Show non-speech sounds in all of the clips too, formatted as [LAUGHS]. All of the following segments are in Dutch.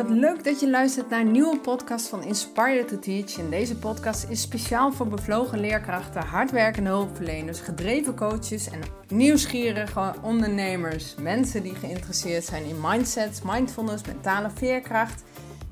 Wat leuk dat je luistert naar een nieuwe podcast van Inspire to Teach. En deze podcast is speciaal voor bevlogen leerkrachten, hardwerkende hulpverleners, gedreven coaches en nieuwsgierige ondernemers. Mensen die geïnteresseerd zijn in mindset, mindfulness, mentale veerkracht,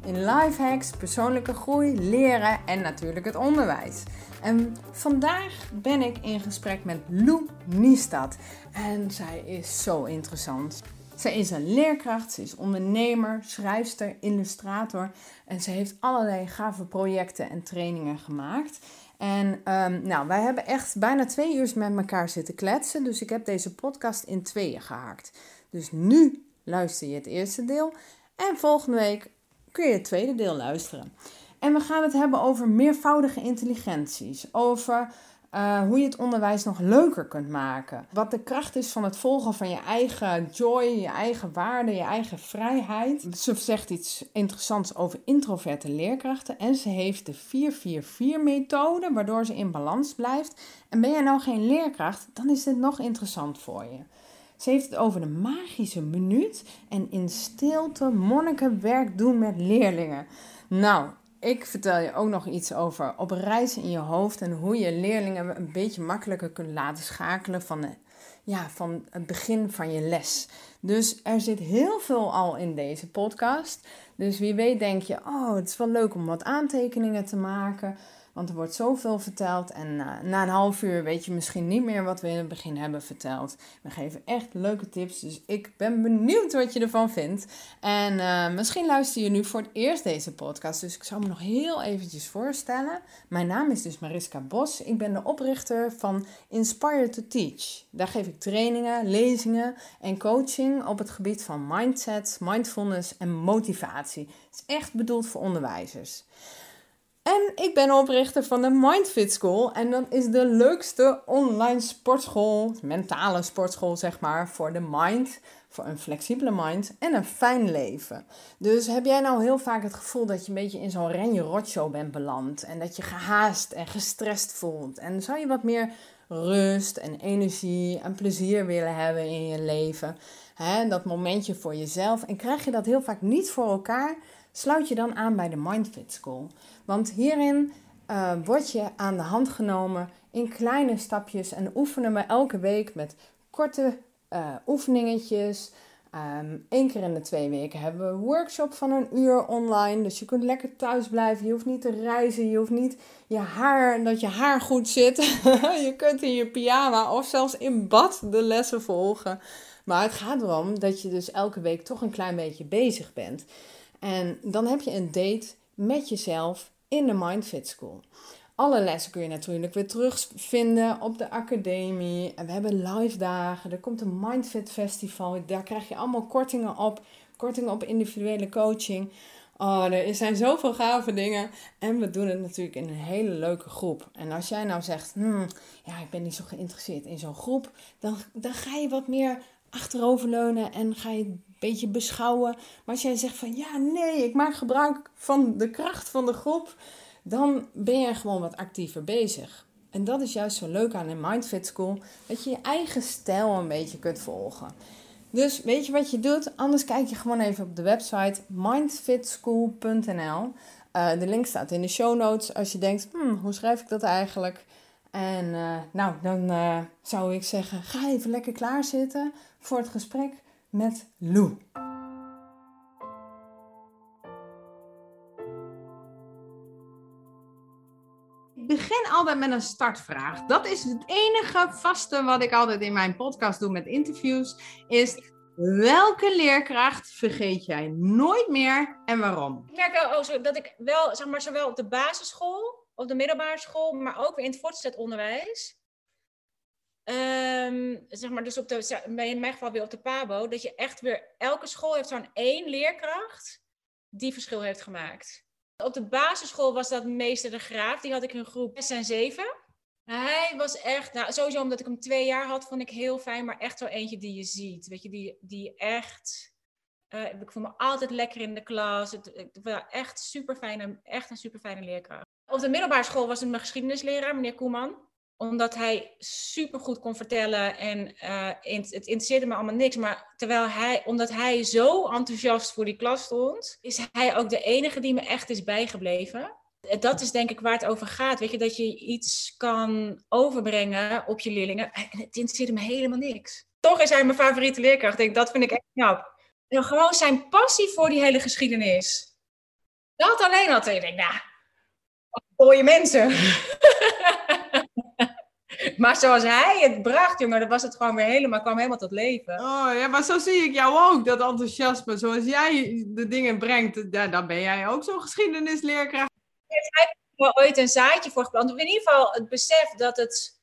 in life hacks, persoonlijke groei, leren en natuurlijk het onderwijs. En vandaag ben ik in gesprek met Lou Niestad. En zij is zo interessant. Zij is een leerkracht, ze is ondernemer, schrijfster, illustrator en ze heeft allerlei gave projecten en trainingen gemaakt. En um, nou, wij hebben echt bijna twee uur met elkaar zitten kletsen, dus ik heb deze podcast in tweeën gehaakt. Dus nu luister je het eerste deel en volgende week kun je het tweede deel luisteren. En we gaan het hebben over meervoudige intelligenties, over uh, hoe je het onderwijs nog leuker kunt maken. Wat de kracht is van het volgen van je eigen joy, je eigen waarde, je eigen vrijheid. Ze zegt iets interessants over introverte leerkrachten. En ze heeft de 444-methode, waardoor ze in balans blijft. En ben jij nou geen leerkracht, dan is dit nog interessant voor je. Ze heeft het over de magische minuut en in stilte monnikenwerk doen met leerlingen. Nou, ik vertel je ook nog iets over op reis in je hoofd en hoe je leerlingen een beetje makkelijker kunt laten schakelen van, de, ja, van het begin van je les. Dus er zit heel veel al in deze podcast. Dus wie weet denk je, oh, het is wel leuk om wat aantekeningen te maken. Want er wordt zoveel verteld en na, na een half uur weet je misschien niet meer wat we in het begin hebben verteld. We geven echt leuke tips, dus ik ben benieuwd wat je ervan vindt. En uh, misschien luister je nu voor het eerst deze podcast, dus ik zal me nog heel eventjes voorstellen. Mijn naam is dus Mariska Bos. Ik ben de oprichter van Inspire to Teach. Daar geef ik trainingen, lezingen en coaching op het gebied van mindset, mindfulness en motivatie. Het is echt bedoeld voor onderwijzers. En ik ben oprichter van de Mindfit School. En dat is de leukste online sportschool, mentale sportschool zeg maar, voor de mind. Voor een flexibele mind en een fijn leven. Dus heb jij nou heel vaak het gevoel dat je een beetje in zo'n renje-rotshow bent beland. En dat je gehaast en gestrest voelt. En zou je wat meer rust en energie en plezier willen hebben in je leven. Hè, dat momentje voor jezelf. En krijg je dat heel vaak niet voor elkaar sluit je dan aan bij de Mindfit School. Want hierin uh, word je aan de hand genomen in kleine stapjes en oefenen we elke week met korte uh, oefeningetjes. Eén keer in de twee weken hebben we een workshop van een uur online. Dus je kunt lekker thuis blijven. Je hoeft niet te reizen. Je hoeft niet je haar, dat je haar goed zit. [LAUGHS] je kunt in je pyjama of zelfs in bad de lessen volgen. Maar het gaat erom dat je dus elke week toch een klein beetje bezig bent. En dan heb je een date met jezelf in de Mindfit School. Alle lessen kun je natuurlijk weer terugvinden op de academie. En we hebben live dagen. Er komt een Mindfit Festival. Daar krijg je allemaal kortingen op. Kortingen op individuele coaching. Oh, er zijn zoveel gave dingen. En we doen het natuurlijk in een hele leuke groep. En als jij nou zegt, hmm, ja, ik ben niet zo geïnteresseerd in zo'n groep, dan, dan ga je wat meer achteroverleunen en ga je beetje beschouwen. Maar als jij zegt van ja, nee, ik maak gebruik van de kracht van de groep, dan ben je gewoon wat actiever bezig. En dat is juist zo leuk aan een Mindfit School, dat je je eigen stijl een beetje kunt volgen. Dus weet je wat je doet? Anders kijk je gewoon even op de website mindfitschool.nl. Uh, de link staat in de show notes als je denkt, hmm, hoe schrijf ik dat eigenlijk? En uh, nou, dan uh, zou ik zeggen, ga even lekker klaarzitten voor het gesprek met Lou. Ik begin altijd met een startvraag. Dat is het enige vaste wat ik altijd in mijn podcast doe met interviews. Is welke leerkracht vergeet jij nooit meer en waarom? Ik merk wel oh, dat ik wel, zeg maar, zowel op de basisschool, op de middelbare school, maar ook weer in het voortgezet onderwijs Um, zeg maar, dus op de, in mijn geval weer op de PABO, dat je echt weer, elke school heeft zo'n één leerkracht die verschil heeft gemaakt. Op de basisschool was dat meester de Graaf, die had ik in groep 6 en 7. Hij was echt, nou, sowieso omdat ik hem twee jaar had, vond ik heel fijn, maar echt zo eentje die je ziet. Weet je, die, die echt, uh, ik voel me altijd lekker in de klas. Het, echt super fijne, echt een super fijne leerkracht. Op de middelbare school was het mijn geschiedenisleraar, meneer Koeman. Omdat hij supergoed kon vertellen en uh, het interesseerde me allemaal niks. Maar terwijl hij, omdat hij zo enthousiast voor die klas stond, is hij ook de enige die me echt is bijgebleven. Dat is denk ik waar het over gaat. Weet je, dat je iets kan overbrengen op je leerlingen. En het interesseerde me helemaal niks. Toch is hij mijn favoriete leerkracht. Denk, dat vind ik echt knap. Gewoon zijn passie voor die hele geschiedenis. Dat alleen al. Ik denk, nou, mooie mensen. [LAUGHS] [LAUGHS] Maar zoals hij het bracht, jongen, dan was het gewoon weer helemaal, kwam helemaal tot leven. Oh ja, maar zo zie ik jou ook, dat enthousiasme. Zoals jij de dingen brengt, daar, dan ben jij ook zo'n geschiedenisleerkracht. Hij heeft ooit een zaadje voor geplant. in ieder geval het besef dat, het,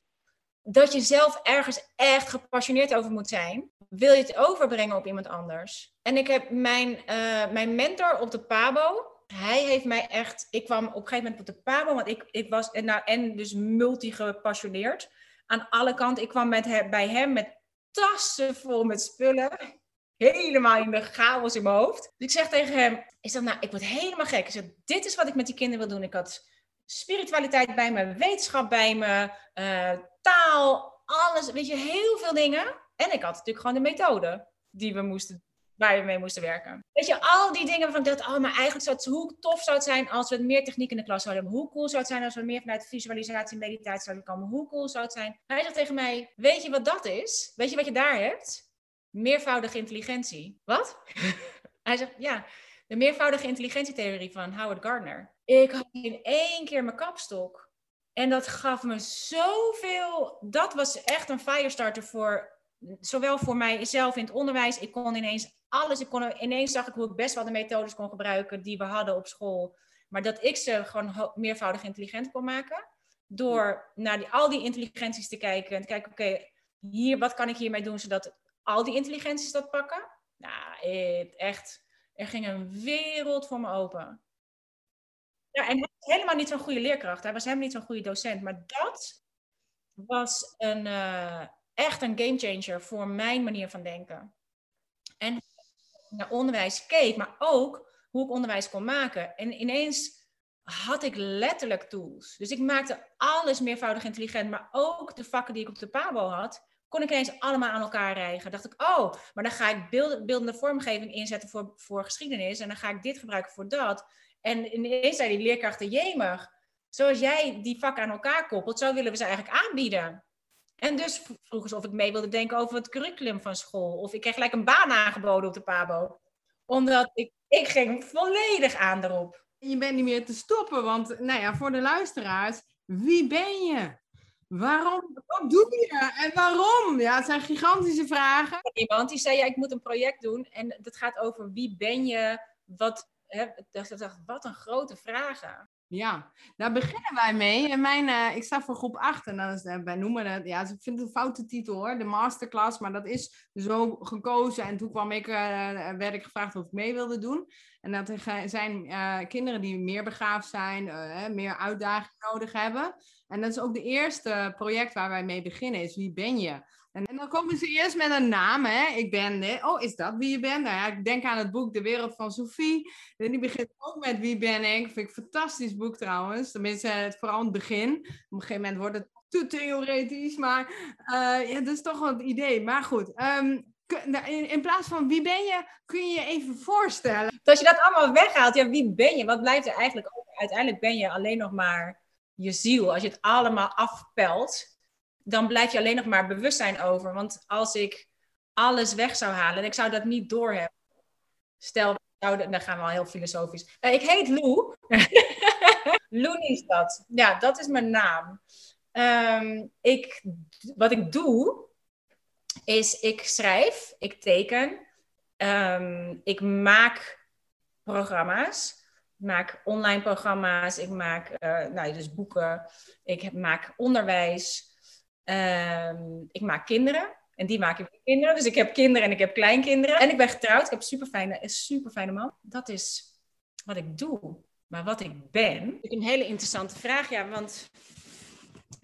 dat je zelf ergens echt gepassioneerd over moet zijn. Wil je het overbrengen op iemand anders? En ik heb mijn, uh, mijn mentor op de PABO, hij heeft mij echt. Ik kwam op een gegeven moment op de Pabo, want ik, ik was en, nou, en dus multi-gepassioneerd. Aan alle kanten. Ik kwam met bij hem met tassen vol met spullen. Helemaal in de chaos in mijn hoofd. Dus ik zeg tegen hem: Ik zeg, nou, ik word helemaal gek. Ik zeg, dit is wat ik met die kinderen wil doen. Ik had spiritualiteit bij me, wetenschap bij me, uh, taal, alles. Weet je, heel veel dingen. En ik had natuurlijk gewoon de methode die we moesten waar we mee moesten werken. Weet je, al die dingen waarvan ik dacht, oh, maar eigenlijk zou het, hoe tof zou het zijn als we meer techniek in de klas zouden hebben? Hoe cool zou het zijn als we meer vanuit visualisatie en meditatie zouden komen? Hoe cool zou het zijn? Hij zegt tegen mij, weet je wat dat is? Weet je wat je daar hebt? Meervoudige intelligentie. Wat? [LAUGHS] Hij zegt, ja, de meervoudige intelligentietheorie van Howard Gardner. Ik had in één keer mijn kapstok. En dat gaf me zoveel. Dat was echt een firestarter voor zowel voor mijzelf in het onderwijs. Ik kon ineens alles. Ik kon, ineens zag ik hoe ik best wel de methodes kon gebruiken die we hadden op school. Maar dat ik ze gewoon meervoudig intelligent kon maken. Door naar die, al die intelligenties te kijken. En te kijken, oké, hier, wat kan ik hiermee doen zodat al die intelligenties dat pakken? Nou, echt. Er ging een wereld voor me open. Ja, en hij was helemaal niet zo'n goede leerkracht. Hij was helemaal niet zo'n goede docent. Maar dat was een, uh, echt een gamechanger voor mijn manier van denken. En naar onderwijs keek, maar ook hoe ik onderwijs kon maken. En ineens had ik letterlijk tools. Dus ik maakte alles meervoudig intelligent, maar ook de vakken die ik op de PABO had, kon ik ineens allemaal aan elkaar rijgen. Dacht ik, oh, maar dan ga ik beeldende vormgeving inzetten voor, voor geschiedenis en dan ga ik dit gebruiken voor dat. En ineens zei die leerkrachten, jemig, zoals jij die vakken aan elkaar koppelt, zo willen we ze eigenlijk aanbieden. En dus vroegen ze of ik mee wilde denken over het curriculum van school. Of ik kreeg gelijk een baan aangeboden op de PABO. Omdat ik, ik ging volledig aan erop. Je bent niet meer te stoppen, want nou ja, voor de luisteraars, wie ben je? Waarom? Wat doe je? En waarom? Ja, het zijn gigantische vragen. Iemand die zei, ja, ik moet een project doen. En dat gaat over wie ben je? Wat, hè, ik dacht, wat een grote vragen. Ja, daar beginnen wij mee. Mijn, uh, ik sta voor groep 8 en dan is, uh, wij noemen het, ja, ik vind het een foute titel hoor, de masterclass, maar dat is zo gekozen. En toen kwam ik, uh, werd ik gevraagd of ik mee wilde doen. En dat zijn kinderen die meer begaafd zijn, meer uitdaging nodig hebben. En dat is ook de eerste project waar wij mee beginnen, is wie ben je? En, dan komen ze eerst met een naam, hè. Ik ben, oh, is dat wie je bent? Nou ja, ik denk aan het boek De Wereld van Sophie. En die begint ook met wie ben ik. Vind ik een fantastisch boek trouwens. Tenminste, het, vooral het begin. Op een gegeven moment wordt het te theoretisch, maar uh, ja, dat is toch wel het idee. Maar goed, ehm, nou, in, in, plaats van wie ben je, kun je je even voorstellen. Als je dat allemaal weghaalt, ja, wie ben je? Wat blijft er eigenlijk over? Uiteindelijk ben je alleen nog maar je ziel. Als je het allemaal afpelt, dan blijf je alleen nog maar bewustzijn over. Want als ik alles weg zou halen en ik zou dat niet doorhebben. Stel, dan gaan we al heel filosofisch. Uh, ik heet Lou. [LAUGHS] Lou is dat. Ja, dat is mijn naam. Um, ik, wat ik doe, is ik schrijf, ik teken, um, ik maak programma's. Ik maak online programma's, ik maak uh, nou, dus boeken, ik maak onderwijs. Ehm, ik maak kinderen. En die maken kinderen. Dus ik heb kinderen en ik heb kleinkinderen. En ik ben getrouwd. Ik heb super fijne, super fijne man. Dat is wat ik doe. Maar wat ik ben. Een hele interessante vraag, ja. Want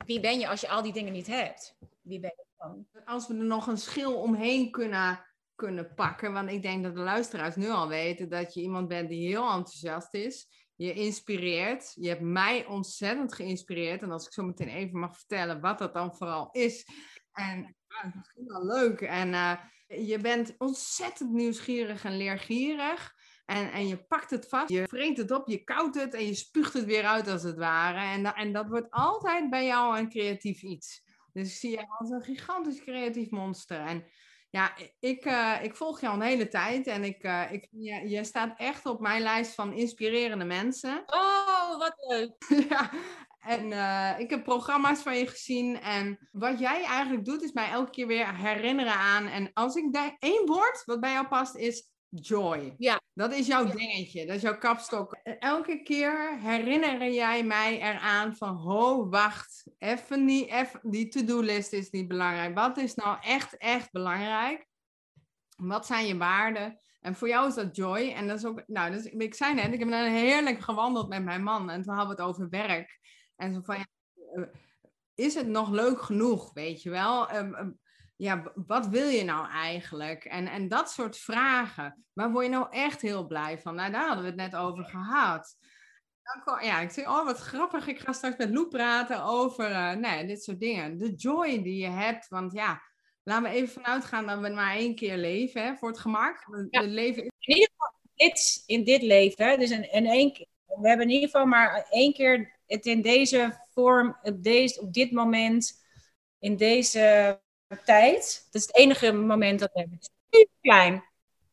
wie ben je als je al die dingen niet hebt? Wie ben je dan? Als we er nog een schil omheen kunnen, kunnen pakken. Want ik denk dat de luisteraars nu al weten dat je iemand bent die heel enthousiast is. Je inspireert. Je hebt mij ontzettend geïnspireerd. En als ik zo meteen even mag vertellen wat dat dan vooral is. En ja, misschien wel leuk. En uh, je bent ontzettend nieuwsgierig en leergierig. En, en je pakt het vast, je vreet het op, je koudt het en je spuugt het weer uit als het ware. En, en dat wordt altijd bij jou een creatief iets. Dus ik zie je als een gigantisch creatief monster. En ja, ik, uh, ik volg jou een hele tijd en ik, uh, ik, je, je staat echt op mijn lijst van inspirerende mensen. Oh, wat leuk. [LAUGHS] ja, en uh, ik heb programma's van je gezien. En wat jij eigenlijk doet, is mij elke keer weer herinneren aan. En als ik daar één woord wat bij jou past, is joy. Ja. Dat is jouw dingetje, dat is jouw kapstok. Elke keer herinner jij mij eraan van, ho, wacht, even even, die to-do-list is niet belangrijk. Wat is nou echt, echt belangrijk? Wat zijn je waarden? En voor jou is dat joy. En dat is ook, nou, dus, ik zei net, ik heb dan heerlijk gewandeld met mijn man. En toen hadden we het over werk. En zo van, ja, eh, is het nog leuk genoeg, weet je wel? Ehm, ja, wat wil je nou eigenlijk? En, en dat soort vragen. Waar word je nou echt heel blij van? Nou, daar hadden we het net over gehad. Ja, ik zeg, oh wat grappig. Ik ga straks met Lou praten over uh, nee, dit soort dingen. De joy die je hebt. Want ja, laten we even vanuit gaan dat we maar één keer leven, hè, voor het gemak. Ja. leven In ieder geval dit, in dit leven. Dus in, in één, we hebben in ieder geval maar één keer het in deze vorm, op, deze, op dit moment, in deze tijd. Dat is het enige moment dat we hebben. Super klein.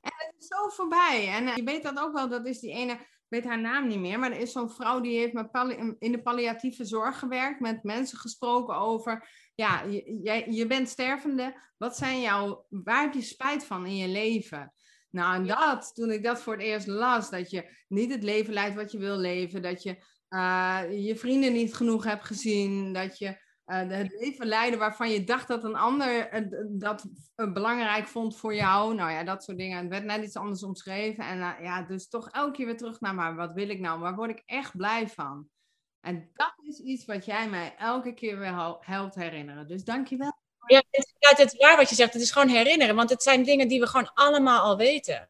En het is zo voorbij. En eh, je weet dat ook wel, dat is die ene, ik weet haar naam niet meer, maar er is zo'n vrouw die heeft met in de palliatieve zorg gewerkt, met mensen gesproken over, ja, je, je bent stervende, wat zijn jouw, waar heb je spijt van in je leven? Nou, en dat, toen ik dat voor het eerst las, dat je niet het leven leidt wat je wil leven, dat je uh, je vrienden niet genoeg hebt gezien, dat je uh, het leven leiden waarvan je dacht dat een ander dat belangrijk vond voor jou. Nou ja, dat soort dingen. Het werd net iets anders omschreven. En ja, dus toch elke keer weer terug naar, maar wat wil ik nou? Waar word ik echt blij van? En dat is iets wat jij mij elke keer weer helpt herinneren. Dus dank je wel. Ja, het, is waar wat je zegt. Het is gewoon herinneren. Want het zijn dingen die we gewoon allemaal al weten.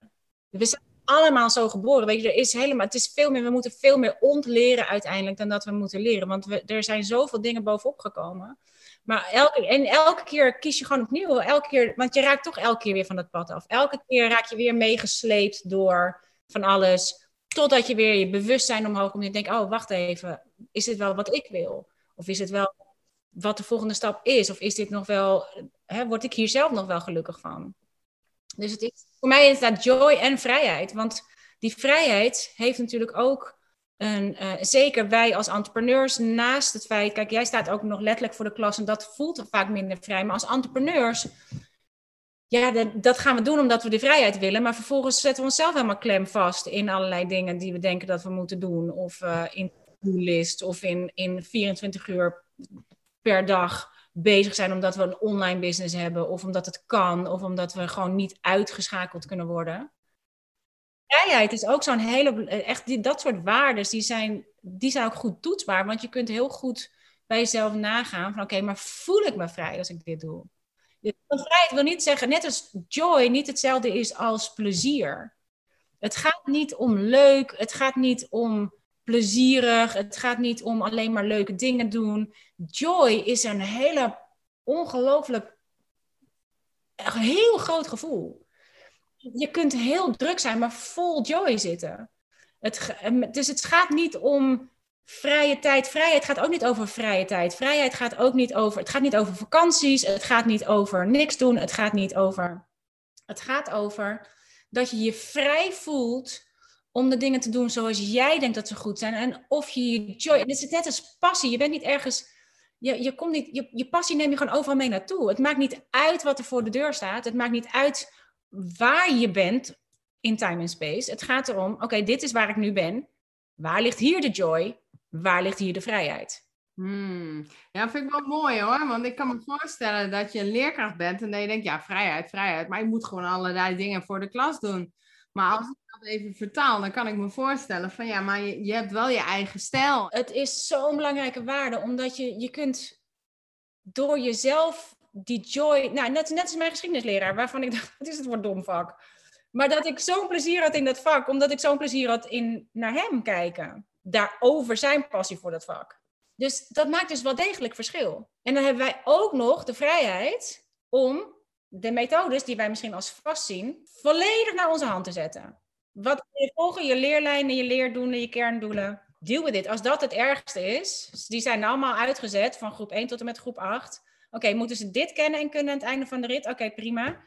We zijn allemaal zo geboren. Weet je, er is helemaal, het is veel meer, we moeten veel meer ontleren uiteindelijk dan dat we moeten leren. Want we, er zijn zoveel dingen bovenop gekomen. Maar elke, en elke keer kies je gewoon opnieuw. Elke keer, want je raakt toch elke keer weer van het pad af. Elke keer raak je weer meegesleept door van alles. Totdat je weer je bewustzijn omhoog komt en je denkt, oh wacht even, is dit wel wat ik wil? Of is het wel wat de volgende stap is? Of is dit nog wel, hè, word ik hier zelf nog wel gelukkig van? Dus het is, voor mij is dat joy en vrijheid. Want die vrijheid heeft natuurlijk ook een, uh, zeker wij als entrepreneurs, naast het feit, kijk, jij staat ook nog letterlijk voor de klas en dat voelt vaak minder vrij. Maar als entrepreneurs, ja, dat, gaan we doen omdat we de vrijheid willen. Maar vervolgens zetten we onszelf helemaal klem vast in allerlei dingen die we denken dat we moeten doen. Of uh, in list of in, in 24 uur per dag bezig zijn omdat we een online business hebben, of omdat het kan, of omdat we gewoon niet uitgeschakeld kunnen worden. Vrijheid is ook zo'n hele, echt dat soort waarden, die zijn, die zijn ook goed toetsbaar, want je kunt heel goed bij jezelf nagaan van oké, maar voel ik me vrij als ik dit doe? Vrijheid wil niet zeggen, net als joy niet hetzelfde is als plezier. Het gaat niet om leuk, het gaat niet om plezierig. Het gaat niet om alleen maar leuke dingen doen. Joy is een hele ongelooflijk, heel groot gevoel. Je kunt heel druk zijn, maar vol joy zitten. Het, dus het gaat niet om vrije tijd. Vrijheid gaat ook niet over vrije tijd. Vrijheid gaat ook niet over. Het gaat niet over vakanties. Het gaat niet over niks doen. Het gaat niet over. Het gaat over dat je je vrij voelt om de dingen te doen zoals jij denkt dat ze goed zijn. En of je je joy. En het is net als passie. Je bent niet ergens. Je, je, komt niet, je, je passie neem je gewoon overal mee naartoe. Het maakt niet uit wat er voor de deur staat. Het maakt niet uit waar je bent in time en space. Het gaat erom: oké, dit is waar ik nu ben. Waar ligt hier de joy? Waar ligt hier de vrijheid? Hmm. Ja, vind ik wel mooi hoor. Want ik kan me voorstellen dat je een leerkracht bent en dat je denkt, ja, vrijheid, vrijheid. Maar je moet gewoon allerlei dingen voor de klas doen. Maar als ik dat even vertaal, dan kan ik me voorstellen van ja, maar je, je hebt wel je eigen stijl. Het is zo'n belangrijke waarde, omdat je, je kunt door jezelf die joy, nou net, net als mijn geschiedenisleraar, waarvan ik [LAUGHS] dacht, wat is het voor domvak? Maar dat ik zo'n plezier had in dat vak, omdat ik zo'n plezier had in naar hem kijken. Daarover zijn passie voor dat vak. Dus dat maakt dus wel degelijk verschil. En dan hebben wij ook nog de vrijheid om de methodes die wij misschien als vast zien, volledig naar onze hand te zetten. Wat volgen, je leerlijnen, je leerdoelen, je kerndoelen. Deal with it. Als dat het ergste is, die zijn allemaal uitgezet van groep 1 tot en met groep 8. Oké, moeten ze dit kennen en kunnen aan het einde van de rit? Oké, prima.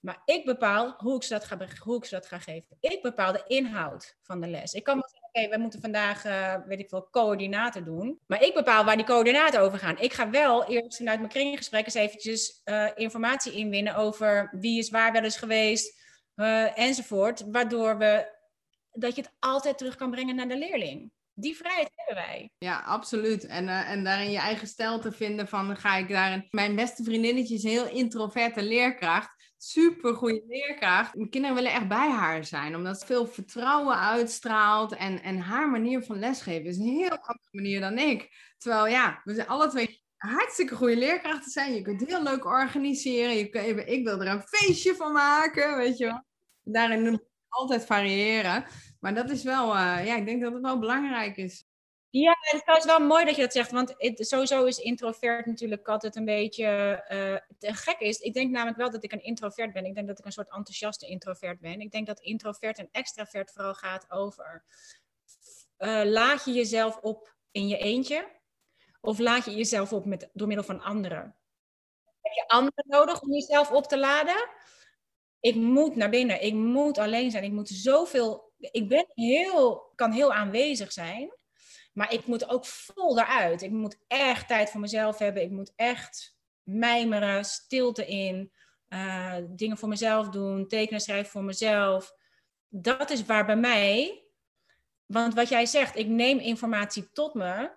Maar ik bepaal hoe ik, ze dat ga, hoe ik ze dat ga geven. Ik bepaal de inhoud van de les. Ik kan oké, we moeten vandaag, uh, weet ik veel, coördinaten doen. Maar ik bepaal waar die coördinaten over gaan. Ik ga wel eerst vanuit mijn kringgesprek eens eventjes uh, informatie inwinnen over wie is waar wel eens geweest uh, enzovoort. Waardoor we, dat je het altijd terug kan brengen naar de leerling. Die vrijheid hebben wij. Ja, absoluut. En, en daarin je eigen stijl te vinden van ga ik daarin... Mijn beste vriendinnetje is een heel introverte leerkracht super goede leerkracht. Mijn kinderen willen echt bij haar zijn, omdat ze veel vertrouwen uitstraalt. En, en haar manier van lesgeven is een heel andere manier dan ik. Terwijl ja, we zijn alle twee hartstikke goede leerkrachten zijn. Je kunt heel leuk organiseren. Je kunt, ik wil er een feestje van maken, weet je wel. Daarin altijd variëren. Maar dat is wel, uh, ja, ik denk dat het wel belangrijk is. Ja, het is wel mooi dat je dat zegt, want sowieso is introvert natuurlijk altijd een beetje uh, gek is. Ik denk namelijk wel dat ik een introvert ben. Ik denk dat ik een soort enthousiaste introvert ben. Ik denk dat introvert en extravert vooral gaat over uh, laat je jezelf op in je eentje of laat je jezelf op met, door middel van anderen. Heb je anderen nodig om jezelf op te laden? Ik moet naar binnen, ik moet alleen zijn, ik moet zoveel, ik ben heel, kan heel aanwezig zijn. Maar ik moet ook vol eruit. Ik moet echt tijd voor mezelf hebben. Ik moet echt mijmeren, stilte in, uh, dingen voor mezelf doen, tekenen, schrijven voor mezelf. Dat is waar bij mij, want wat jij zegt, ik neem informatie tot me,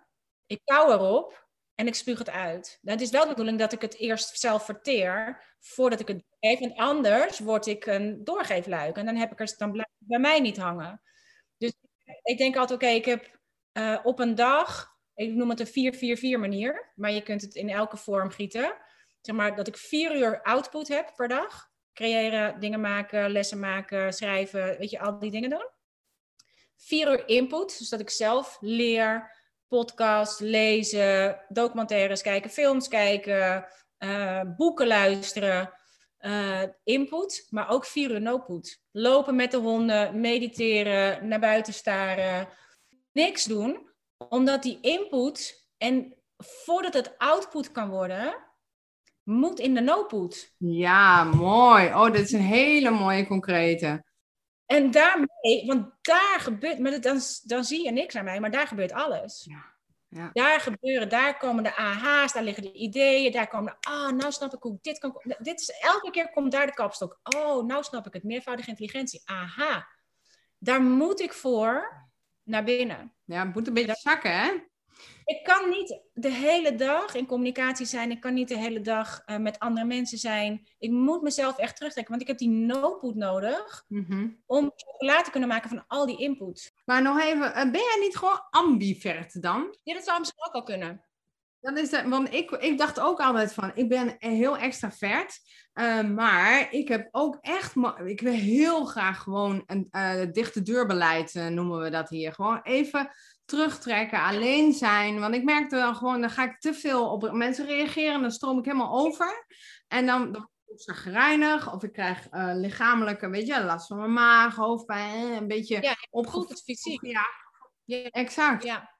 ik kou erop en ik spuug het uit. Het is wel de bedoeling dat ik het eerst zelf verteer voordat ik het geef. Want anders word ik een doorgeefluik en dan, heb ik er, dan blijft bij mij niet hangen. Dus ik denk altijd, oké, ik heb uh, op een dag, ik noem het een 4-4-4 manier, maar je kunt het in elke vorm gieten. Zeg maar dat ik vier uur output heb per dag. Creëren, dingen maken, lessen maken, schrijven, weet je, al die dingen doen. Vier uur input, dus dat ik zelf leer, podcast, lezen, documentaires kijken, films kijken, uh, boeken luisteren. Uh, input, maar ook vier uur no-put. Lopen met de honden, mediteren, naar buiten staren, niks doen, omdat die input en voordat het output kan worden, moet in de no-put. Ja, mooi. Oh, dit is een hele mooie concrete. En daarmee, want daar gebeurt, maar dan, dan zie je niks aan mij, maar daar gebeurt alles. Ja. Ja. Daar gebeuren, daar komen de AH's, daar liggen de ideeën, daar komen de, ah, nou snap ik hoe dit kan. Dit is, elke keer komt daar de kapstok. Oh, nou snap ik het, meervoudige intelligentie. Aha, daar moet ik voor naar binnen. Ja, het moet een beetje zakken, hè? Ik kan niet de hele dag in communicatie zijn. Ik kan niet de hele dag uh, met andere mensen zijn. Ik moet mezelf echt terugtrekken, want ik heb die no-put nodig mm-hmm. om chocolade te kunnen maken van al die input. Maar nog even, uh, ben jij niet gewoon ambivert dan? Ja, dat zou misschien ook al kunnen. Dat is want ik, ik dacht ook altijd van, ik ben heel extravert. Uh, maar ik heb ook echt, ik wil heel graag gewoon een uh, dichte deurbeleid, uh, noemen we dat hier. Gewoon even terugtrekken, alleen zijn. Want ik merkte dan gewoon, dan ga ik te veel op mensen reageren, dan stroom ik helemaal over. En dan, dan word ik gereinigd, of ik krijg lichamelijke, weet je, last van mijn maag, hoofdpijn, een beetje ja, opgevoed. het fysiek. Ja, ja, exact. Ja.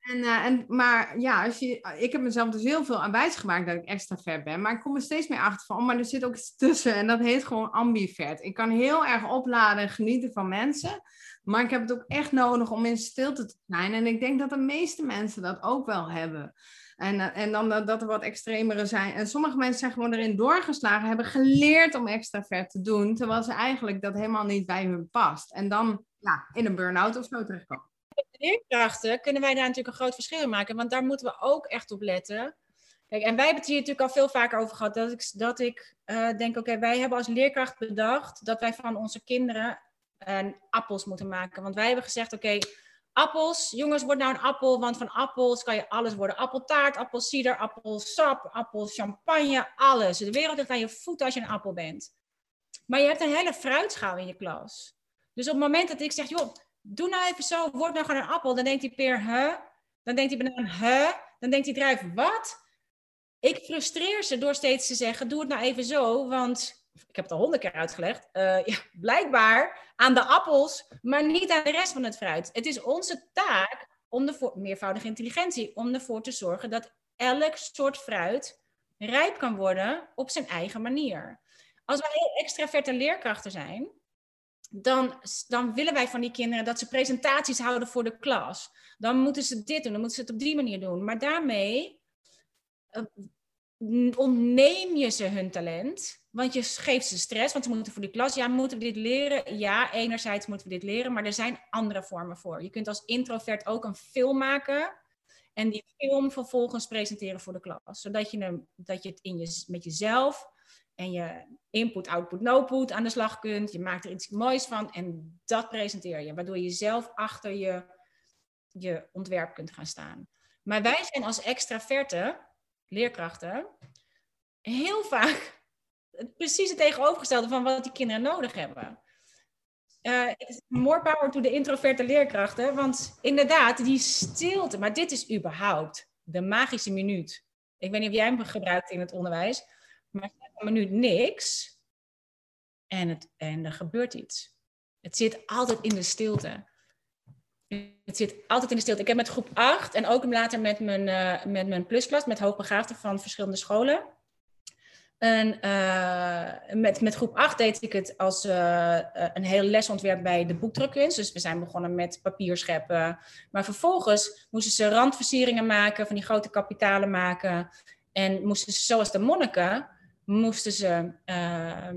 En, uh, en, maar ja, als je, ik heb mezelf dus heel veel aan wijsgemaakt dat ik extravert ben. Maar ik kom er steeds meer achter van, oh, maar er zit ook iets tussen. En dat heet gewoon ambivert. Ik kan heel erg opladen en genieten van mensen. Maar ik heb het ook echt nodig om in stilte te zijn. En ik denk dat de meeste mensen dat ook wel hebben. En, uh, en dan dat er wat extremere zijn. En sommige mensen zijn gewoon erin doorgeslagen, hebben geleerd om extravert te doen. Terwijl ze eigenlijk dat helemaal niet bij hun past. En dan ja, in een burn-out of zo terechtkomen leerkrachten kunnen wij daar natuurlijk een groot verschil in maken. Want daar moeten we ook echt op letten. Kijk, en wij hebben het hier natuurlijk al veel vaker over gehad. Dat ik, dat ik uh, denk, oké, wij hebben als leerkracht bedacht dat wij van onze kinderen uh, appels moeten maken. Want wij hebben gezegd, oké, appels, jongens, word nou een appel. Want van appels kan je alles worden. Appeltaart, appelsieder, appelsap, appelchampagne, alles. De wereld ligt aan je voeten als je een appel bent. Maar je hebt een hele fruitschaal in je klas. Dus op het moment dat ik zeg, joh, doe nou even zo, word nou gewoon een appel. Dan denkt hij peer, huh? Dan denkt hij banaan, huh? Dan denkt hij druif, wat? Ik frustreer ze door steeds te zeggen, doe het nou even zo, want ik heb het al honderd keer uitgelegd, ja, blijkbaar aan de appels, maar niet aan de rest van het fruit. Het is onze taak om de meervoudige intelligentie, om ervoor te zorgen dat elk soort fruit rijp kan worden op zijn eigen manier. Als wij heel extraverte leerkrachten zijn, dan, dan willen wij van die kinderen dat ze presentaties houden voor de klas. Dan moeten ze dit doen, dan moeten ze het op die manier doen. Maar daarmee uh, ontneem je ze hun talent. Want je geeft ze stress, want ze moeten voor die klas. Ja, moeten we dit leren? Ja, enerzijds moeten we dit leren, maar er zijn andere vormen voor. Je kunt als introvert ook een film maken en die film vervolgens presenteren voor de klas. Zodat je, dat je het in je, met jezelf en je input, output, no-put aan de slag kunt. Je maakt er iets moois van en dat presenteer je. Waardoor je zelf achter je, je ontwerp kunt gaan staan. Maar wij zijn als extraverte leerkrachten heel vaak precies het tegenovergestelde van wat die kinderen nodig hebben. Uh, more power to de introverte leerkrachten. Want inderdaad, die stilte. Maar dit is überhaupt de magische minuut. Ik weet niet of jij hem gebruikt in het onderwijs. Maar een minuut niks. En, het, en er gebeurt iets. Het zit altijd in de stilte. Het zit altijd in de stilte. Ik heb met groep 8 en ook later met mijn, uh, met mijn plusklas, met hoogbegaafden van verschillende scholen. En uh, met, met groep 8 deed ik het als uh, een heel lesontwerp bij de boekdrukkunst. Dus we zijn begonnen met papierscheppen. Maar vervolgens moesten ze randversieringen maken, van die grote kapitalen maken. En moesten ze, zoals de monniken, moesten ze uh,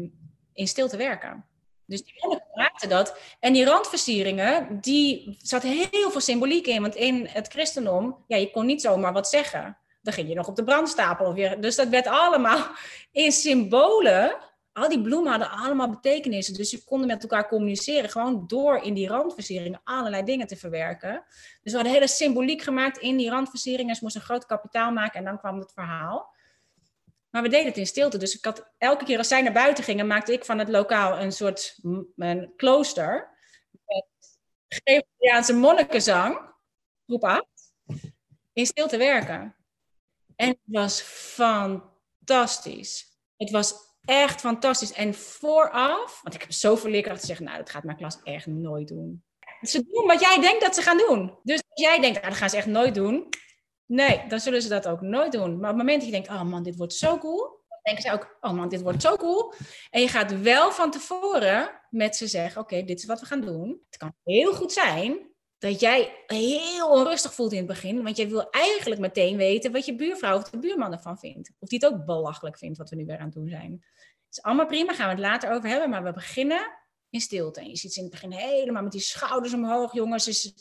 in stilte werken. Dus die monniken maakten dat. En die randversieringen, die zat heel veel symboliek in. Want in het christendom, ja, je kon niet zomaar wat zeggen. Dan ging je nog op de brandstapel weer. Dus dat werd allemaal [LAUGHS] in symbolen. Al die bloemen hadden allemaal betekenissen. Dus je konden met elkaar communiceren. Gewoon door in die randversieringen allerlei dingen te verwerken. Dus we hadden hele symboliek gemaakt in die randversieringen. Ze moesten een groot kapitaal maken en dan kwam het verhaal. Maar we deden het in stilte. Dus ik had, elke keer als zij naar buiten gingen, maakte ik van het lokaal een soort een klooster. Met Gregoriaanse monnikenzang, groep 8, in stilte werken. En het was fantastisch. Het was echt fantastisch. En vooraf, want ik heb zoveel leerkrachten zeggen, nou, dat gaat mijn klas echt nooit doen. Ze doen wat jij denkt dat ze gaan doen. Dus als jij denkt, nou, dat gaan ze echt nooit doen. Nee, dan zullen ze dat ook nooit doen. Maar op het moment dat je denkt, oh man, dit wordt zo cool. Dan denken ze ook, oh man, dit wordt zo cool. En je gaat wel van tevoren met ze zeggen, oké, dit is wat we gaan doen. Het kan heel goed zijn dat jij heel onrustig voelt in het begin. Want jij wil eigenlijk meteen weten wat je buurvrouw of de buurman ervan vindt. Of die het ook belachelijk vindt wat we nu weer aan het doen zijn. Het is allemaal prima, gaan we het later over hebben. Maar we beginnen in stilte. En je ziet ze in het begin helemaal met die schouders omhoog, jongens. Dus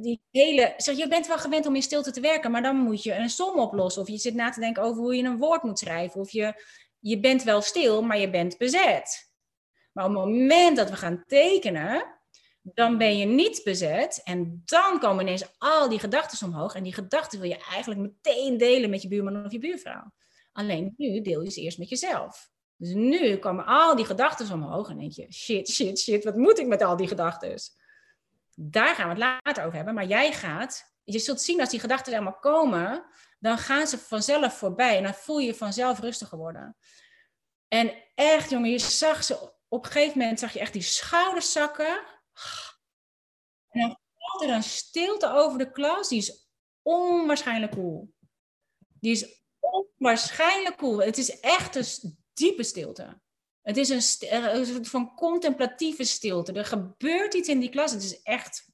die hele, zeg, je bent wel gewend om in stilte te werken, maar dan moet je een som oplossen. Of je zit na te denken over hoe je een woord moet schrijven. Of je, je bent wel stil, maar je bent bezet. Maar op het moment dat we gaan tekenen, dan ben je niet bezet. En dan komen ineens al die gedachten omhoog. En die gedachten wil je eigenlijk meteen delen met je buurman of je buurvrouw. Alleen nu deel je ze eerst met jezelf. Dus nu komen al die gedachten omhoog en denk je, shit, shit, shit, wat moet ik met al die gedachten? Daar gaan we het later over hebben. Maar jij gaat, je zult zien als die gedachten helemaal komen, dan gaan ze vanzelf voorbij. En dan voel je je vanzelf rustiger worden. En echt, jongen, je zag ze, op een gegeven moment zag je echt die schouders zakken. En dan valt er een stilte over de klas, die is onwaarschijnlijk cool. Die is onwaarschijnlijk cool. Het is echt een diepe stilte. Het is een, soort van contemplatieve stilte. Er gebeurt iets in die klas. Het is echt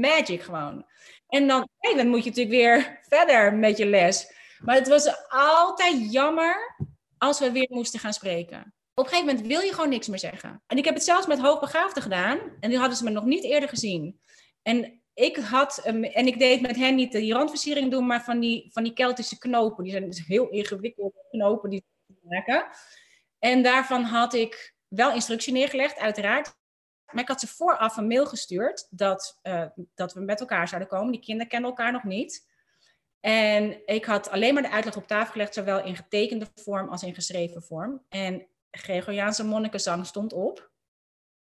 magic gewoon. En dan moet je natuurlijk weer verder met je les. Maar het was altijd jammer als we weer moesten gaan spreken. Op een gegeven moment wil je gewoon niks meer zeggen. En ik heb het zelfs met hoogbegaafden gedaan. En die hadden ze me nog niet eerder gezien. En ik had, en ik deed met hen niet die randversiering doen, maar van die, van die Keltische knopen. Die zijn dus heel ingewikkelde knopen die ze maken. En daarvan had ik wel instructie neergelegd, uiteraard. Maar ik had ze vooraf een mail gestuurd dat, uh, dat we met elkaar zouden komen. Die kinderen kenden elkaar nog niet. En ik had alleen maar de uitleg op tafel gelegd, zowel in getekende vorm als in geschreven vorm. En Gregoriaanse monnikenzang stond op.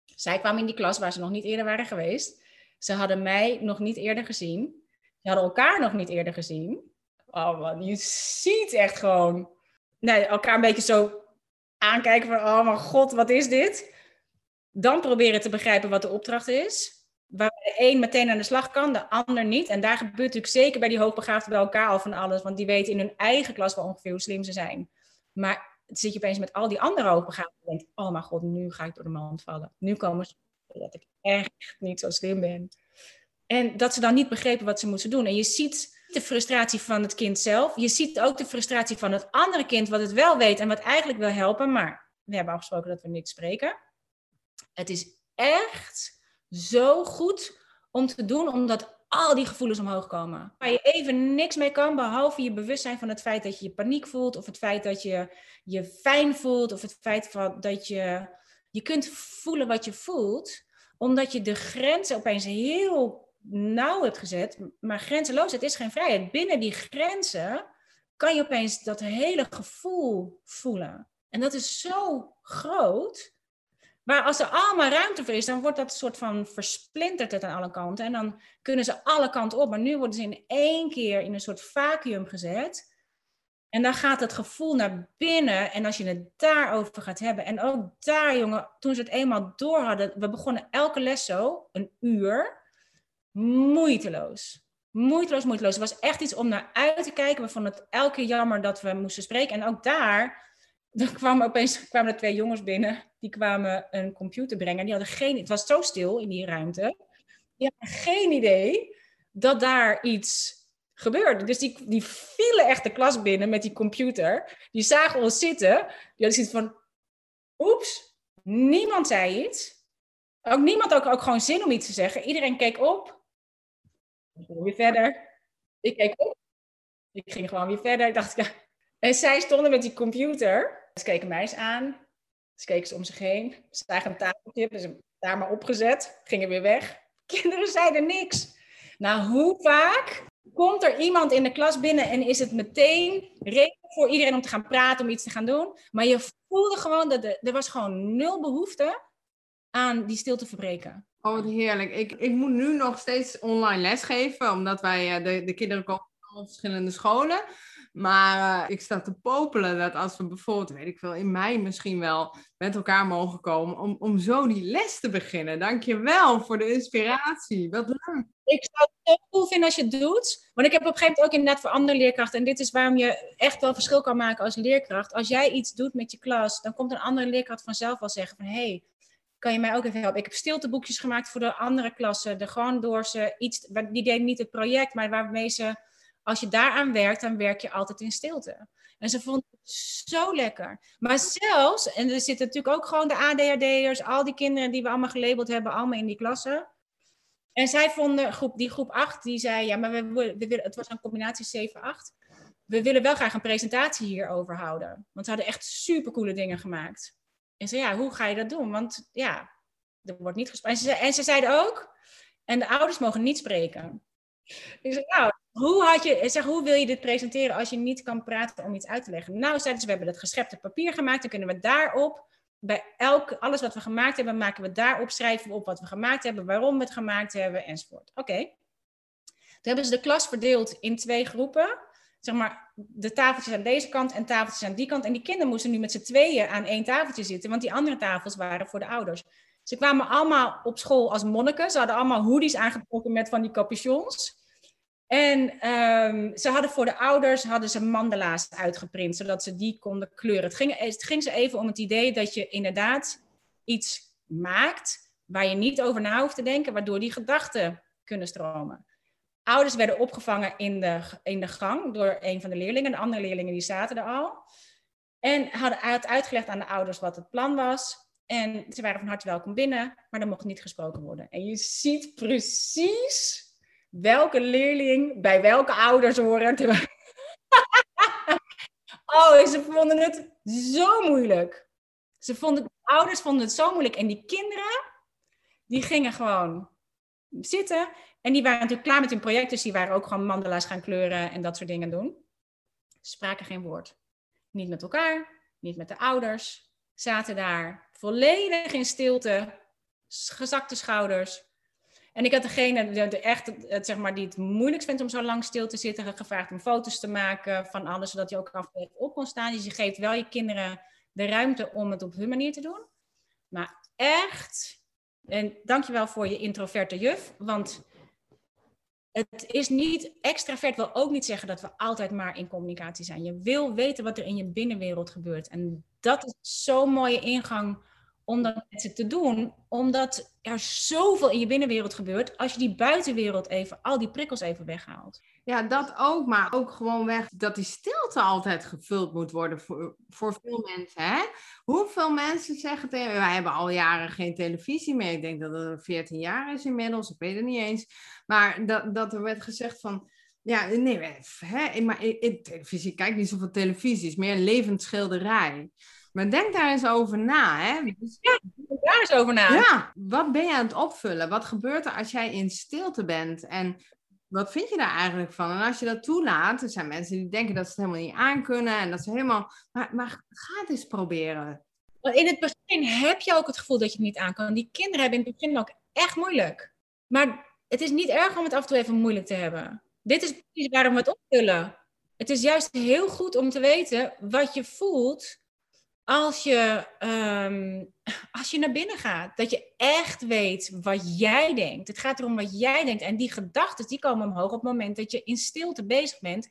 Zij kwamen in die klas waar ze nog niet eerder waren geweest. Ze hadden mij nog niet eerder gezien. Ze hadden elkaar nog niet eerder gezien. Oh man, je ziet echt gewoon nee, elkaar een beetje zo aankijken van, oh mijn god, wat is dit? Dan proberen te begrijpen wat de opdracht is. Waar de een meteen aan de slag kan, de ander niet. En daar gebeurt natuurlijk zeker bij die hoogbegaafden bij elkaar al van alles. Want die weten in hun eigen klas wel ongeveer hoe slim ze zijn. Maar zit je opeens met al die andere hoogbegaafden en denkt, oh mijn god, nu ga ik door de mand vallen. Nu komen ze dat ik echt niet zo slim ben. En dat ze dan niet begrepen wat ze moesten doen. En je ziet de frustratie van het kind zelf. Je ziet ook de frustratie van het andere kind, wat het wel weet en wat eigenlijk wil helpen. Maar we hebben afgesproken dat we niet spreken. Het is echt zo goed om te doen, omdat al die gevoelens omhoog komen. Waar je even niks mee kan, behalve je bewustzijn van het feit dat je je paniek voelt, of het feit dat je je fijn voelt, of het feit van dat je je kunt voelen wat je voelt, omdat je de grenzen opeens heel nauw hebt gezet. Maar grenzeloosheid is geen vrijheid. Binnen die grenzen kan je opeens dat hele gevoel voelen. En dat is zo groot. Maar als er allemaal ruimte voor is, dan wordt dat soort van versplinterd het aan alle kanten. En dan kunnen ze alle kanten op. Maar nu worden ze in één keer in een soort vacuüm gezet. En dan gaat het gevoel naar binnen. En als je het daarover gaat hebben. En ook daar, jongen, toen ze het eenmaal door hadden. We begonnen elke les zo, een uur. Moeiteloos. Moeiteloos, moeiteloos. Het was echt iets om naar uit te kijken. We vonden het elke jammer dat we moesten spreken. En ook daar, [LAUGHS] kwamen opeens kwamen er twee jongens binnen. Die kwamen een computer brengen. Die hadden geen, het was zo stil in die ruimte. Die hadden geen idee dat daar iets gebeurde. Dus die, die vielen echt de klas binnen met die computer. Die zagen ons zitten. Die hadden zoiets van, oeps, niemand zei iets. Ook niemand had ook gewoon zin om iets te zeggen. Iedereen keek op. Ik ging weer verder. Ik keek op. Ik ging gewoon weer verder. Ik dacht, ja. En zij stonden met die computer. Ze keken mij eens aan. Ze keken ze om zich heen. Ze zagen een tafeltje. Dus daar maar opgezet. Gingen weer weg. Kinderen zeiden niks. Nou, hoe vaak komt er iemand in de klas binnen en is het meteen reden voor iedereen om te gaan praten, om iets te gaan doen. Maar je voelde gewoon dat er, er was gewoon nul behoefte aan die stilte verbreken. Oh, wat heerlijk. Ik, ik moet nu nog steeds online lesgeven, omdat wij uh, de, de kinderen komen van verschillende scholen. Maar uh, ik sta te popelen dat als we bijvoorbeeld, weet ik veel, in mei misschien wel met elkaar mogen komen om, om zo die les te beginnen. Dankjewel voor de inspiratie. Wat leuk. Ik zou het zo cool vinden als je het doet. Want ik heb op een gegeven moment ook inderdaad voor andere leerkrachten. En dit is waarom je echt wel verschil kan maken als leerkracht. Als jij iets doet met je klas, dan komt een andere leerkracht vanzelf wel zeggen van... hé, hey, kan je mij ook even helpen? Ik heb stilteboekjes gemaakt voor de andere klassen. De gewoon door ze iets, die deden niet het project, maar waarmee ze, als je daaraan werkt, dan werk je altijd in stilte. En ze vonden het zo lekker. Maar zelfs, en er zitten natuurlijk ook gewoon de ADHD'ers, al die kinderen die we allemaal gelabeld hebben, allemaal in die klassen. En zij vonden, groep, die groep 8, die zei, ja, maar we, we het was een combinatie 7-8. We willen wel graag een presentatie hierover houden. Want ze hadden echt supercoole dingen gemaakt. En ze ja, hoe ga je dat doen? Want ja, er wordt niet gesproken. En ze, en ze zeiden ook, en de ouders mogen niet spreken. Ik zei, nou, hoe, had je, zeg, hoe wil je dit presenteren als je niet kan praten om iets uit te leggen? Nou, zeiden ze, we hebben het geschepte papier gemaakt, dan kunnen we daarop, bij elk, alles wat we gemaakt hebben, maken we daarop, schrijven we op wat we gemaakt hebben, waarom we het gemaakt hebben, enzovoort. Oké. Toen hebben ze de klas verdeeld in twee groepen zeg maar, de tafeltjes aan deze kant en tafeltjes aan die kant. En die kinderen moesten nu met z'n tweeën aan één tafeltje zitten, want die andere tafels waren voor de ouders. Ze kwamen allemaal op school als monniken. Ze hadden allemaal hoodies aangetrokken met van die capuchons. En um, ze hadden voor de ouders hadden ze mandala's uitgeprint, zodat ze die konden kleuren. Het ging, het ging ze even om het idee dat je inderdaad iets maakt waar je niet over na hoeft te denken, waardoor die gedachten kunnen stromen. Ouders werden opgevangen in de, in de gang door een van de leerlingen. De andere leerlingen die zaten er al. En hadden had uitgelegd aan de ouders wat het plan was. En ze waren van harte welkom binnen, maar er mocht niet gesproken worden. En je ziet precies welke leerling bij welke ouders horen. [LAUGHS] oh, ze vonden het zo moeilijk. Ze vonden, de ouders vonden het zo moeilijk. En die kinderen, die gingen gewoon zitten. En die waren natuurlijk klaar met hun project, dus die waren ook gewoon mandala's gaan kleuren en dat soort dingen doen. Spraken geen woord. Niet met elkaar, niet met de ouders. zaten daar volledig in stilte, gezakte schouders. En ik had degene de, echt, zeg maar, die het moeilijkst vindt om zo lang stil te zitten, gevraagd om foto's te maken van alles, zodat je ook af en op kon staan. Dus je geeft wel je kinderen de ruimte om het op hun manier te doen. Maar echt, en dankjewel voor je introverte juf, want het is niet, extravert wil ook niet zeggen dat we altijd maar in communicatie zijn. Je wil weten wat er in je binnenwereld gebeurt. En dat is zo'n mooie ingang om dat met ze te doen, omdat er zoveel in je binnenwereld gebeurt als je die buitenwereld even, al die prikkels even weghaalt. Ja, dat ook, maar ook gewoon weg dat die stilte altijd gevuld moet worden voor, voor veel mensen. Hè? Hoeveel mensen zeggen tegen wij hebben al jaren geen televisie meer. Ik denk dat het 14 jaar is inmiddels, ik weet het niet eens. Maar dat, dat er werd gezegd van, ja, nee, hè, maar in, televisie, kijk niet zoveel televisie, het is meer een levend schilderij. Maar denk daar eens over na. Hè? Ja, daar eens over na. Ja, wat ben je aan het opvullen? Wat gebeurt er als jij in stilte bent? En wat vind je daar eigenlijk van? En als je dat toelaat, er zijn mensen die denken dat ze het helemaal niet aankunnen en dat ze helemaal. Maar, maar ga het eens proberen. In het begin heb je ook het gevoel dat je het niet aan kan. Die kinderen hebben in het begin ook echt moeilijk. Maar het is niet erg om het af en toe even moeilijk te hebben. Dit is precies waarom we het opvullen. Het is juist heel goed om te weten wat je voelt als je, ehm, als je naar binnen gaat, dat je echt weet wat jij denkt. Het gaat erom wat jij denkt. En die gedachten die komen omhoog op het moment dat je in stilte bezig bent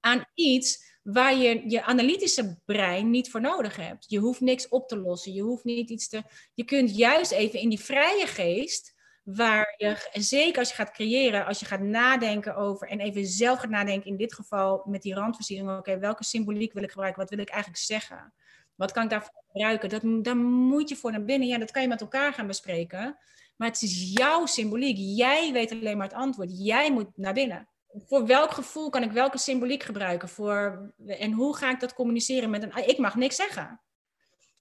aan iets waar je je analytische brein niet voor nodig hebt. Je hoeft niks op te lossen. Je hoeft niet iets te. Je kunt juist even in die vrije geest, waar je, zeker als je gaat creëren, als je gaat nadenken over en even zelf gaat nadenken, in dit geval met die randversiering, oké, welke symboliek wil ik gebruiken? Wat wil ik eigenlijk zeggen? Wat kan ik daarvoor gebruiken? Dat, daar moet je voor naar binnen. Ja, dat kan je met elkaar gaan bespreken. Maar het is jouw symboliek. Jij weet alleen maar het antwoord. Jij moet naar binnen. Voor welk gevoel kan ik welke symboliek gebruiken? Voor, en hoe ga ik dat communiceren met een... Ik mag niks zeggen.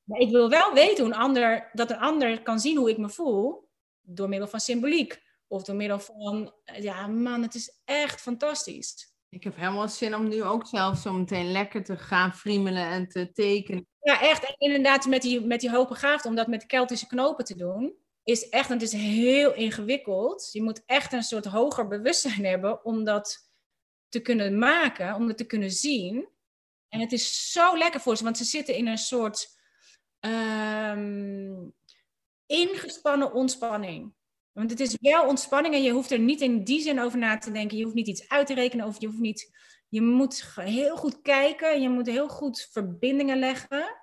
Maar ik wil wel weten hoe een ander, dat een ander kan zien hoe ik me voel. Door middel van symboliek. Of door middel van... Ja, man, het is echt fantastisch. Ik heb helemaal zin om nu ook zelf zo meteen lekker te gaan friemelen en te tekenen. Ja, echt. En inderdaad, met die, met die om dat met Keltische knopen te doen, is echt, het is heel ingewikkeld. Je moet echt een soort hoger bewustzijn hebben om dat te kunnen maken, om het te kunnen zien. En het is zo lekker voor ze, want ze zitten in een soort ehm, ingespannen ontspanning. Want het is wel ontspanning en je hoeft er niet in die zin over na te denken. Je hoeft niet iets uit te rekenen of je hoeft niet. Je moet heel goed kijken, je moet heel goed verbindingen leggen.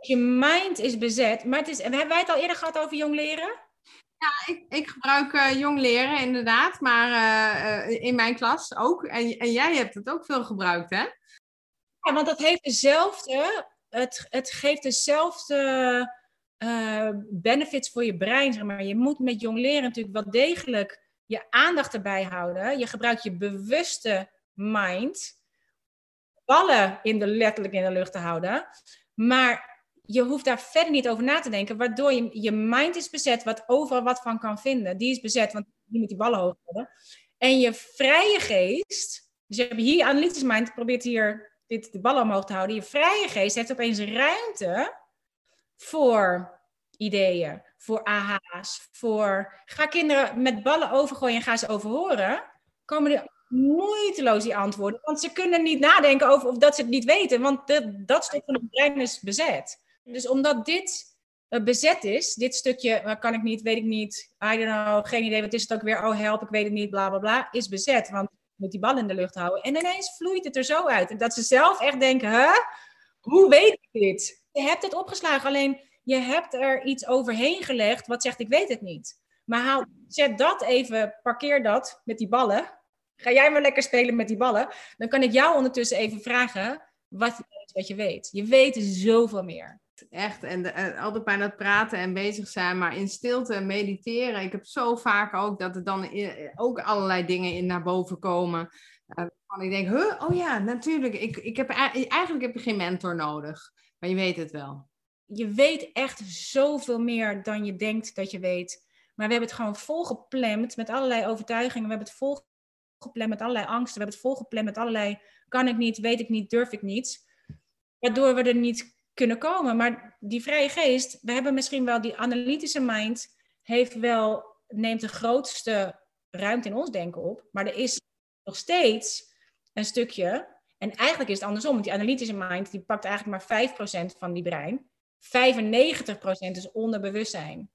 Je mind is bezet. Maar het is, hebben wij het al eerder gehad over jong leren? Ja, ik, ik gebruik uh, jong leren inderdaad, maar uh, in mijn klas ook. En, en jij hebt het ook veel gebruikt, hè? Ja, want dat heeft dezelfde. Het, het geeft dezelfde uh, benefits voor je brein. Zeg maar. Je moet met jong leren natuurlijk wel degelijk je aandacht erbij houden. Je gebruikt je bewuste mind. Ballen in de, letterlijk in de lucht te houden. Maar je hoeft daar verder niet over na te denken, waardoor je, je mind is bezet, wat overal wat van kan vinden. Die is bezet, want je moet die ballen hoog houden. En je vrije geest, dus je hebt hier analytisch mind, probeert hier dit, de ballen omhoog te houden. Je vrije geest heeft opeens ruimte voor ideeën, voor aha's, voor... Ga kinderen met ballen overgooien en ga ze overhoren, komen er moeiteloos die antwoorden. Want ze kunnen niet nadenken over of dat ze het niet weten, want de, dat stuk van het brein is bezet. Dus omdat dit uh, bezet is, dit stukje, uh, kan ik niet, weet ik niet, I don't know, geen idee, wat is het ook weer, oh help, ik weet het niet, bla bla bla, is bezet. Want moet die bal in de lucht houden. En ineens vloeit het er zo uit. En dat ze zelf echt denken, hè, hoe weet ik dit? Je hebt het opgeslagen, alleen je hebt er iets overheen gelegd wat zegt ik weet het niet. Maar haal, zet dat even, parkeer dat met die ballen. Ga jij maar lekker spelen met die ballen. Dan kan ik jou ondertussen even vragen wat je weet, wat je weet. Je weet zoveel meer. Echt, en, altijd bij dat praten en bezig zijn, maar in stilte mediteren. Ik heb zo vaak ook dat er dan ook allerlei dingen in naar boven komen. Uh, ik denk, oh ja, natuurlijk. Ik, ik heb, eigenlijk heb je geen mentor nodig, maar je weet het wel je weet echt zoveel meer dan je denkt dat je weet. Maar we hebben het gewoon volgepland met allerlei overtuigingen. We hebben het volgepland met allerlei angsten. We hebben het volgepland met allerlei kan ik niet, weet ik niet, durf ik niet. Waardoor we er niet kunnen komen. Maar die vrije geest, we hebben misschien wel die analytische mind, heeft wel, neemt de grootste ruimte in ons denken op. Maar er is nog steeds een stukje, en eigenlijk is het andersom, want die analytische mind, die pakt eigenlijk maar 5% van die brein. 95% is onderbewustzijn.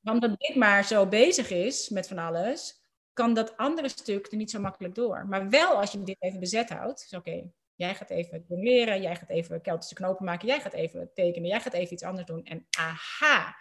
Maar omdat dit maar zo bezig is met van alles, kan dat andere stuk er niet zo makkelijk door. Maar wel als je dit even bezet houdt, is oké, jij gaat even leren, jij gaat even Keltische knopen maken, jij gaat even tekenen, jij gaat even iets anders doen. En aha,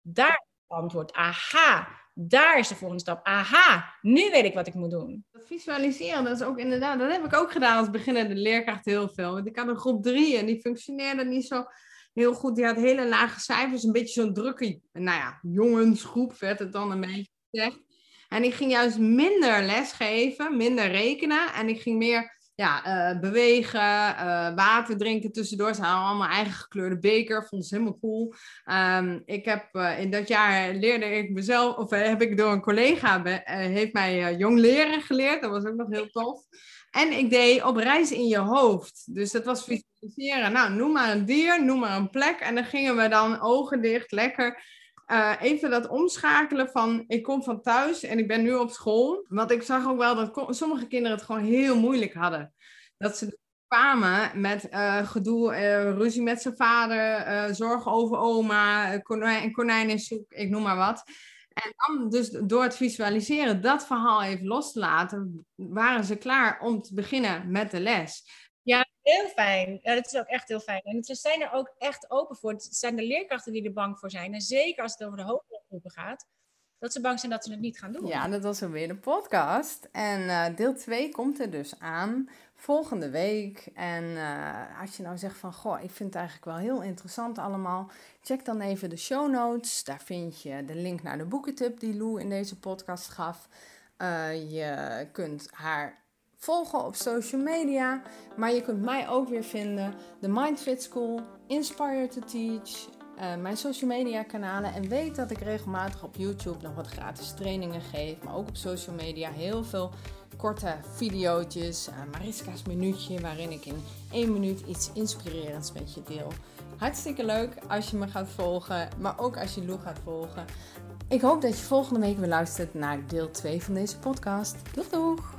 daar antwoord. Aha, daar is de volgende stap. Aha, nu weet ik wat ik moet doen. Dat visualiseren, dat is ook inderdaad, dat heb ik ook gedaan als beginnende leerkracht heel veel. Want ik had een groep drie en die functioneerde niet zo heel goed. Die had hele lage cijfers, een beetje zo'n drukke, nou ja, jongensgroep werd het dan een beetje gezegd. En ik ging juist minder lesgeven, minder rekenen. En ik ging meer ja, uh, bewegen, uh, water drinken tussendoor. Ze hadden allemaal eigen gekleurde beker, vond ze helemaal cool. Um, ik heb uh, in dat jaar leerde ik mezelf, of heb ik door een collega, heeft mij jong leren geleerd. Dat was ook nog heel tof. En ik deed op reis in je hoofd. Dus dat was visualiseren. Nou, noem maar een dier, noem maar een plek. En dan gingen we dan ogen dicht, lekker uh, even dat omschakelen van ik kom van thuis en ik ben nu op school. Want ik zag ook wel dat sommige kinderen het gewoon heel moeilijk hadden. Dat ze kwamen met uh, gedoe, uh, ruzie met zijn vader, zorgen over oma, konijn, konijn in soep, ik noem maar wat. En dan dus door het visualiseren dat verhaal even los te laten, waren ze klaar om te beginnen met de les. Ja, heel fijn. Dat is ook echt heel fijn. En ze zijn er ook echt open voor. Het zijn de leerkrachten die er bang voor zijn. En zeker als het over de hogere groepen gaat, dat ze bang zijn dat ze het niet gaan doen. Ja, dat was weer de podcast. En uh, deel 2 komt er dus aan volgende week. En uh, als je nou zegt van, goh, ik vind het eigenlijk wel heel interessant allemaal. Check dan even de show notes. Daar vind je de link naar de boekentip die Lou in deze podcast gaf. Uh, je kunt haar volgen op social media. Maar je kunt mij ook weer vinden. De Mindfit School, Inspire to Teach, uh, mijn social media kanalen. En weet dat ik regelmatig op YouTube nog wat gratis trainingen geef. Maar ook op social media heel veel korte video's. Uh, Mariska's minuutje waarin ik in één minuut iets inspirerends met je deel. Hartstikke leuk als je me gaat volgen, maar ook als je Lou gaat volgen. Ik hoop dat je volgende week weer luistert naar deel 2 van deze podcast. Doeg doeg!